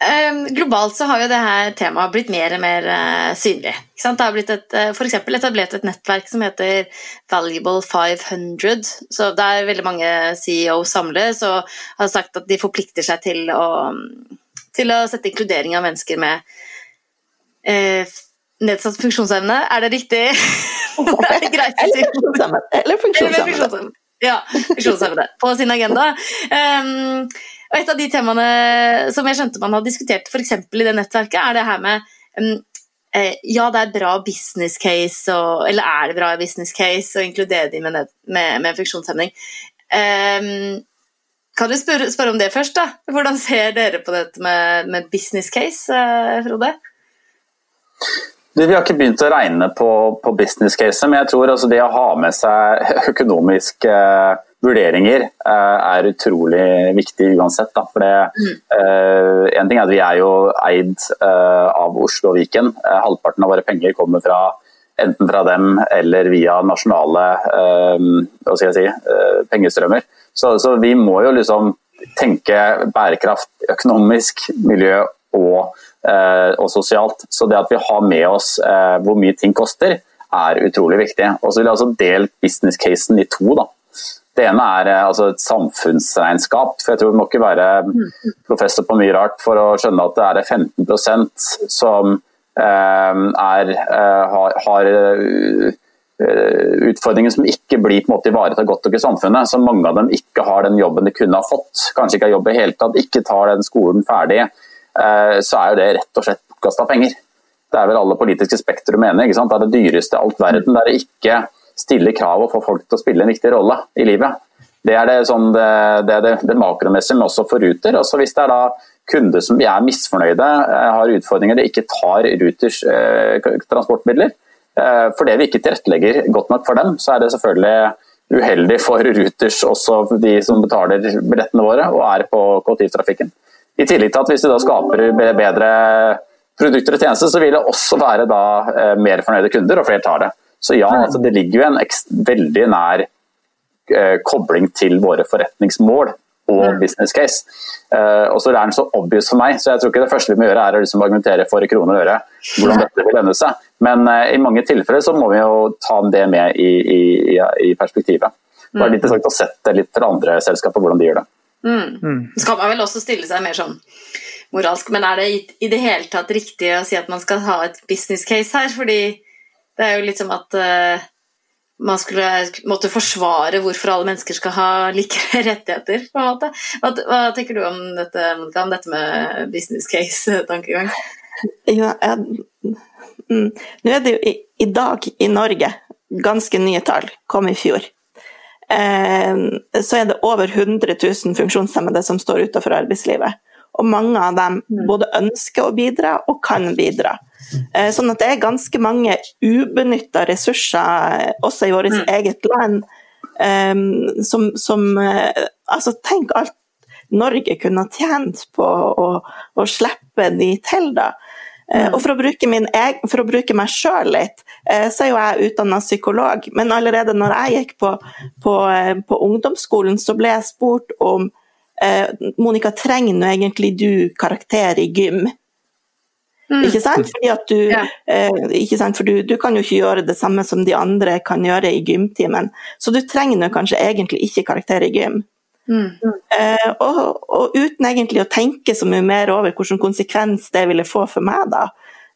Speaker 3: Ehm, globalt så har jo det her temaet blitt mer og mer uh, synlig. Det har blitt et, uh, for etablert et nettverk som heter Valuable 500. Så Der veldig mange CEO samles og har sagt at de forplikter seg til å, til å sette inkludering av mennesker med uh, nedsatt funksjonsevne. Er det riktig?
Speaker 1: er det greit å si? Eller funksjonshemmede.
Speaker 3: Ja, funksjonshemmede på sin agenda. Um, og et av de temaene som jeg skjønte man har diskutert f.eks. i det nettverket, er det her med um, ja, det er bra business case, og, eller er det bra business case å inkludere de med, med, med funksjonshemning? Um, kan du spørre, spørre, om det først? da? Hvordan ser dere på dette med, med business case, eh, Frode?
Speaker 4: Vi har ikke begynt å regne på, på business case, men jeg tror altså det å ha med seg økonomisk uh, vurderinger eh, er utrolig viktig uansett. Da. For det, mm. en ting er at Vi er jo eid uh, av Oslo og Viken. Halvparten av våre penger kommer fra enten fra dem eller via nasjonale si, pengestrømmer. Så, så, vi må jo liksom tenke bærekraft økonomisk, miljø og, og, sosialt. Så det at vi har med oss hvor mye ting koster, er utrolig viktig. Og så vil jeg også delt business-casen i to. da. Det ene er eh, altså, et samfunnsregnskap. for jeg tror Du må ikke være professor på mye rart for å skjønne at det er 15% som eh, er, eh, har, har utfordringer som ikke blir på en måte ivaretatt godt nok i samfunnet. Så mange av dem ikke har den jobben de kunne ha fått. Kanskje ikke har jobb i hele tatt, ikke tar den skolen ferdig. Så er jo det rett og slett bortkasta penger. Det er vel alle politiske spektrum mener. ikke sant? Det er det dyreste i alt verden. Det er ikke stille krav og få folk til å spille en viktig rolle i livet. Det er det, sånn, det, det, det, det makromessige, men også for Ruter. Også hvis det er da kunder som er misfornøyde, eh, har utfordringer, de ikke tar Ruters eh, transportmidler. Eh, fordi vi ikke tilrettelegger godt nok for dem, så er det selvfølgelig uheldig for Ruters, også de som betaler billettene våre og er på kollektivtrafikken. I tillegg til at hvis vi da skaper bedre produkter og tjenester, så vil det også være da eh, mer fornøyde kunder, og flere tar det. Så ja, altså, det ligger jo en veldig nær eh, kobling til våre forretningsmål og mm. business case. Eh, og så er den så obvious for meg, så jeg tror ikke det første vi må gjøre er å liksom argumentere for kroner og øre hvordan dette vil lønne seg. Men eh, i mange tilfeller så må vi jo ta det med i, i, i perspektivet. Det er litt mm. interessant å sette litt til andre selskaper hvordan de gjør det.
Speaker 3: Mm. Mm. Så kan man vel også stille seg mer sånn moralsk, men er det i, i det hele tatt riktig å si at man skal ha et business case her? Fordi det er jo litt som at uh, man skulle måtte forsvare hvorfor alle mennesker skal ha like rettigheter. på en måte. Hva, hva tenker du om dette, om dette med business case-tankegang?
Speaker 1: Ja, jeg, mm, Nå er det jo i, i, dag i Norge ganske nye tall, kom i fjor. Eh, så er det over 100 000 funksjonshemmede som står utenfor arbeidslivet. Og mange av dem mm. både ønsker å bidra og kan bidra. Eh, sånn at det er ganske mange ubenytta ressurser, eh, også i vårt mm. eget land, um, som, som uh, Altså, tenk alt Norge kunne ha tjent på å, å slippe de til, da. Mm. og for å bruke, egen, for å bruke meg sjøl litt, så er jo jeg utdanna psykolog. Men allerede når jeg gikk på, på, på ungdomsskolen, så ble jeg spurt om Monica, trenger nå egentlig du karakter i gym? Mm. Ikke sant? Fordi at du, ja. eh, sant? For du, du, kan jo ikke gjøre det samme som de andre kan gjøre i gymtimen. Så du trenger kanskje egentlig ikke karakter i gym. Mm. Eh, og, og, uten egentlig å tenke så mye mer over hvilken konsekvens det ville få for meg, da,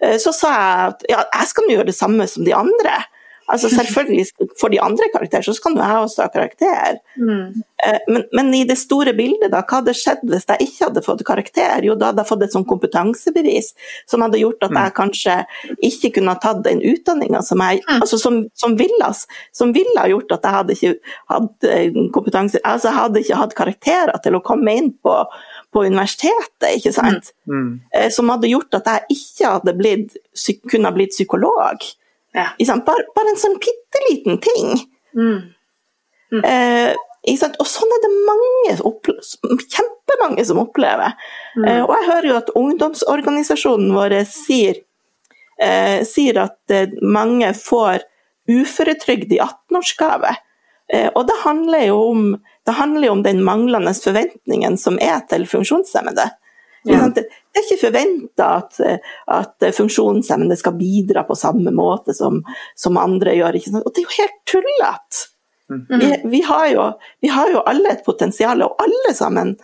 Speaker 1: eh, så sa jeg at ja, jeg skal gjøre det samme som de andre. Altså Selvfølgelig, for de andre karakterer, så skal jeg også ha karakter. Mm. Eh, men, men, i det store bildet, da, hva hadde skjedd hvis jeg ikke hadde fått karakter? Jo, da hadde jeg fått et sånn kompetansebevis som hadde gjort at jeg mm. kanskje ikke kunne ha tatt den utdanninga som jeg mm. altså som, som, ville, som ville ha gjort at jeg hadde ikke hatt eh, kompetanse Altså jeg hadde ikke hatt karakterer til å komme inn på, på universitetet, ikke sant. Mm. Mm. Eh, som hadde gjort at jeg ikke hadde blitt, kunne blitt psykolog. Ja. Bare, bare, en sånn bitte liten ting. Mm. Mm. Eh, og sånn er det mange, kjempemange som opplever. Mm. Eh, og jeg hører jo at ungdomsorganisasjonen vår sier, eh, sier at eh, mange får uføretrygd i 18-årsgave. Eh, og det handler, om, det handler jo om den manglende forventningen som er til funksjonshemmede. Ja. Det, er ikke forventa at, at funksjonshemmede skal bidra på samme måte som, som andre gjør. Og det er jo helt tullete! Mm. Vi, vi, vi, har jo, alle et potensial, og alle sammen.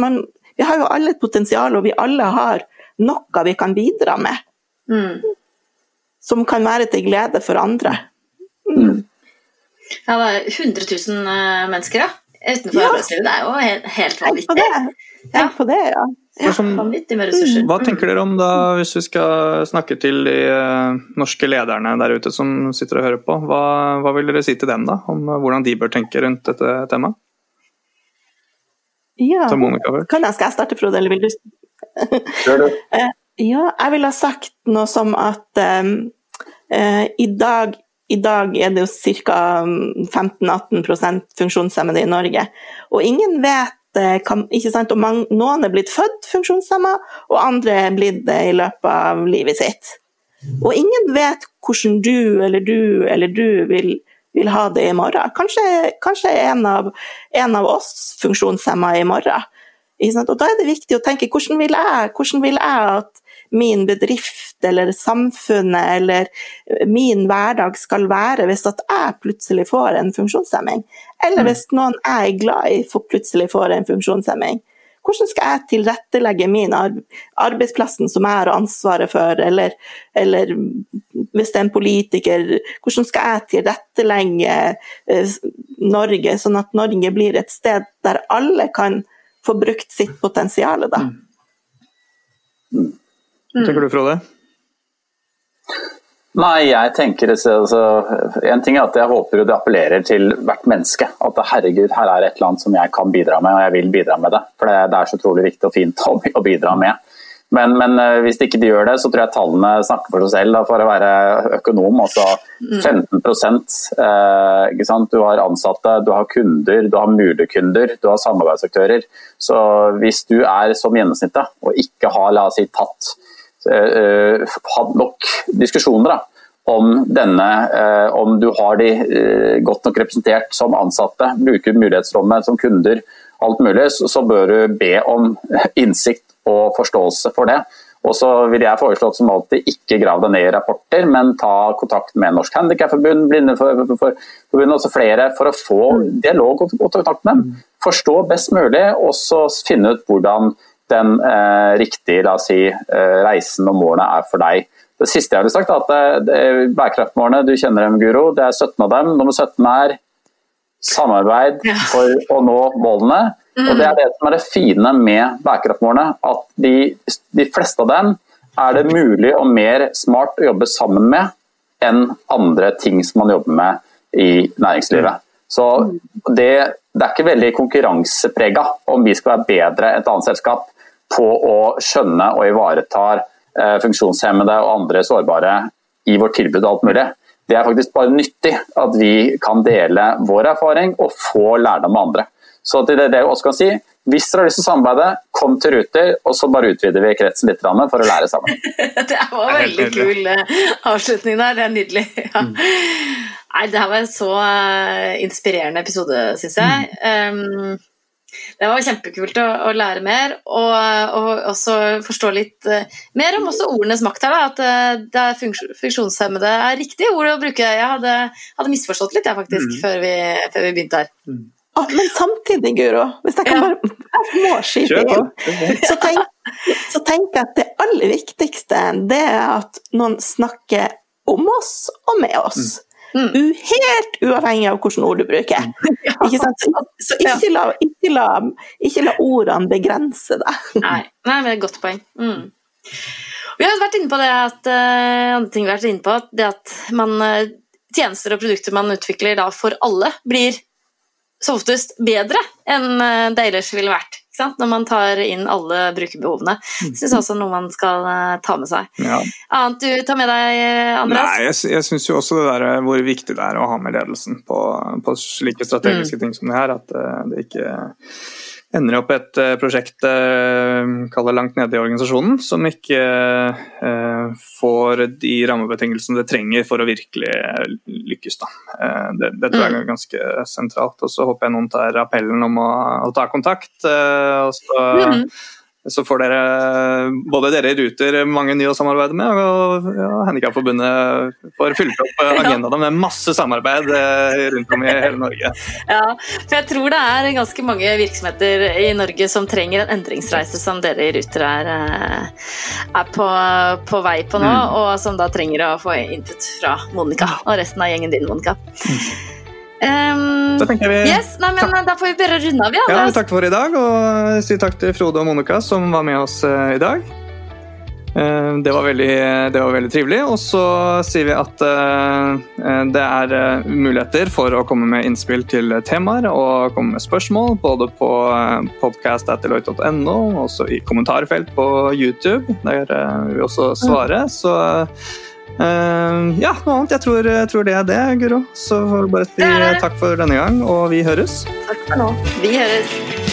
Speaker 1: Man, vi har jo alle et potensial, og vi alle har noe vi kan bidra med. Mm. Som kan være til glede for andre. Mm.
Speaker 3: Ja, det er 100 000 eh, mennesker ja. utenfor ja. arbeidslivet. Det er jo helt, helt vanvittig.
Speaker 1: Tenk på det, ja.
Speaker 3: Ja, vanvittig med ressurser.
Speaker 2: Hva tenker dere om da, hvis vi skal snakke til de uh, norske lederne der ute som sitter og hører på, hva, hva vil dere si til dem da, om uh, hvordan de bør tenke rundt dette temaet?
Speaker 1: Ja, kan jeg, skal jeg starte, Frode, eller vil du? uh, ja, jeg ville ha sagt noe som at um, i, dag, i dag er det jo ca. 15-18% funksjonshemmede i Norge, og ingen vet kan, og man, noen er blitt født funksjonshemma, og andre er blitt det i løpet av livet sitt. Og ingen vet hvordan du eller du eller du vil, vil ha det i morgen. Kanskje, kanskje en, av, en av oss funksjonshemma i morgen. Og da er det viktig å tenke hvordan vil jeg, hvordan vil jeg at min bedrift eller samfunnet eller min hverdag skal være hvis at jeg plutselig får en funksjonshemming. Eller mm. hvis noen jeg er glad i, plutselig får en funksjonshemming. hvordan skal jeg tilrettelegge min arbeidsplassen som jeg har ansvaret for, eller, eller, hvis det er en politiker, hvordan skal jeg tilrettelegge eh, Norge, sånn at Norge blir et sted der alle kan få brukt sitt potensial, da.
Speaker 2: Mm. Hva tenker du, Frode?
Speaker 4: Nei, jeg tenker altså, En ting er at jeg håper det appellerer til hvert menneske. At herregud, her er et eller annet som jeg kan bidra med, og jeg vil bidra med det. For det, det er så utrolig viktig og fint å, å bidra med. Men, men, eh, hvis ikke de gjør det, så tror jeg tallene snakker for seg selv. Da, for å være økonom, altså 15 eh, ikke sant? Du har ansatte, du har kunder, du har mulige kunder, du har samarbeidsaktører. Så hvis du er som gjennomsnittet og ikke har la oss si, tatt Eh, hatt nok diskusjoner da, om denne, eh, om du har de eh, godt nok representert som ansatte, bruker mulighetsrommet som kunder, alt mulig, så bør du be om innsikt og forståelse for det. Og så vil jeg foreslå som alltid ikke grav deg ned i rapporter, men ta kontakt med Norsk Handikapforbund, Blindeforbundet, og flere, for å få dialog og kontakt med dem. Forstå best mulig, og så finne ut hvordan den eh, riktige la oss si, eh, reisen og målene er for deg. Det siste jeg ville sagt, er at eh, bærekraftmålene, du kjenner dem, Guro. Det er 17 av dem. Nummer 17 er samarbeid for å nå målene. Og Det er det som er det fine med bærekraftmålene. At de, de fleste av dem er det mulig og mer smart å jobbe sammen med enn andre ting som man jobber med i næringslivet. Så det, det er ikke veldig konkurranseprega om vi skal være bedre enn et annet selskap på å skjønne og ivareta eh, funksjonshemmede og andre sårbare i vårt tilbud og alt mulig. Det er faktisk bare nyttig at vi kan dele vår erfaring og få lærdom med andre. Så det er det jeg også kan si. Hvis dere har lyst til å samarbeide, kom til Ruter, og så bare utvider vi kretsen litt for å lære sammen.
Speaker 3: det var veldig kul eh, avslutning der. Det er nydelig. Ja. Mm. Nei, det her var en så eh, inspirerende episode, syns jeg. Mm. Um, det var kjempekult å, å lære mer, og, og, også forstå litt uh, mer om også ordenes makt her. Da, at uh, det er funksjonshemmede er riktige ord å bruke. Jeg hadde, hadde misforstått litt jeg, faktisk, mm. før, vi, før, vi, begynte her. Mm.
Speaker 1: Ah, men samtidig, Guro, hvis jeg kan ja. bare jeg må skyte inn, så så tenk at det aller viktigste det er at noen snakker om oss og med oss. Mm. Mm. Helt uavhengig av hvilke ord du bruker. Ikke sant? Så ikke la, ikke, la, ikke la, ordene begrense deg.
Speaker 3: Nei, Nei men det er et godt poeng. Mm. Vi har vært inne på det at, uh, ting vi har vært inne på, det at man, uh, tjenester og produkter man utvikler da for alle, blir som oftest bedre enn uh, det ellers ville vært når man tar inn alle brukerbehovene. Mm. Det syns også noe man skal uh, ta med seg. Ja. Annet du tar med deg, Andreas?
Speaker 2: Nei, jeg, jeg syns jo også det der, eh, hvor viktig det er å ha med ledelsen på, på slike strategiske mm. ting som det her. At det ikke ender opp et uh, prosjekt uh, langt nede i organisasjonen, som ikke uh, får de rammebetingelsene det trenger for å virkelig lykkes. Det, det, tror jeg er mm. ganske sentralt. Og så håper jeg noen tar appellen om å, å ta kontakt. og så mm så får dere, både dere i Ruter, mange nye å samarbeide med, og ja, Handikapforbundet får fylt opp agendaen med masse samarbeid eh, rundt om i hele Norge.
Speaker 3: Ja, for jeg tror det er ganske mange virksomheter i Norge som trenger en endringsreise som dere i Ruter er, eh, er på, på, vei på nå, mm. og som da trenger å få input fra Monica og resten av gjengen din, Monica. Mm. Um, da tenker vi yes, nei, men. Da får vi bare runde av.
Speaker 2: Ja, ja takk for i dag, og si takk til Frode og Monica som var med oss uh, i dag. Uh, det, var veldig, det, var veldig, trivelig. Og så sier vi at uh, det er muligheter for å komme med innspill til temaer og komme med spørsmål, både på podcast.deloitte.no og også i kommentarfelt på YouTube. Der vil vi også svare. Så Uh, ja, noe annet. Jeg tror, jeg tror, det er det, Guro. Så får du bare si takk for denne gang, og vi høres.
Speaker 3: Takk for nå. Vi høres.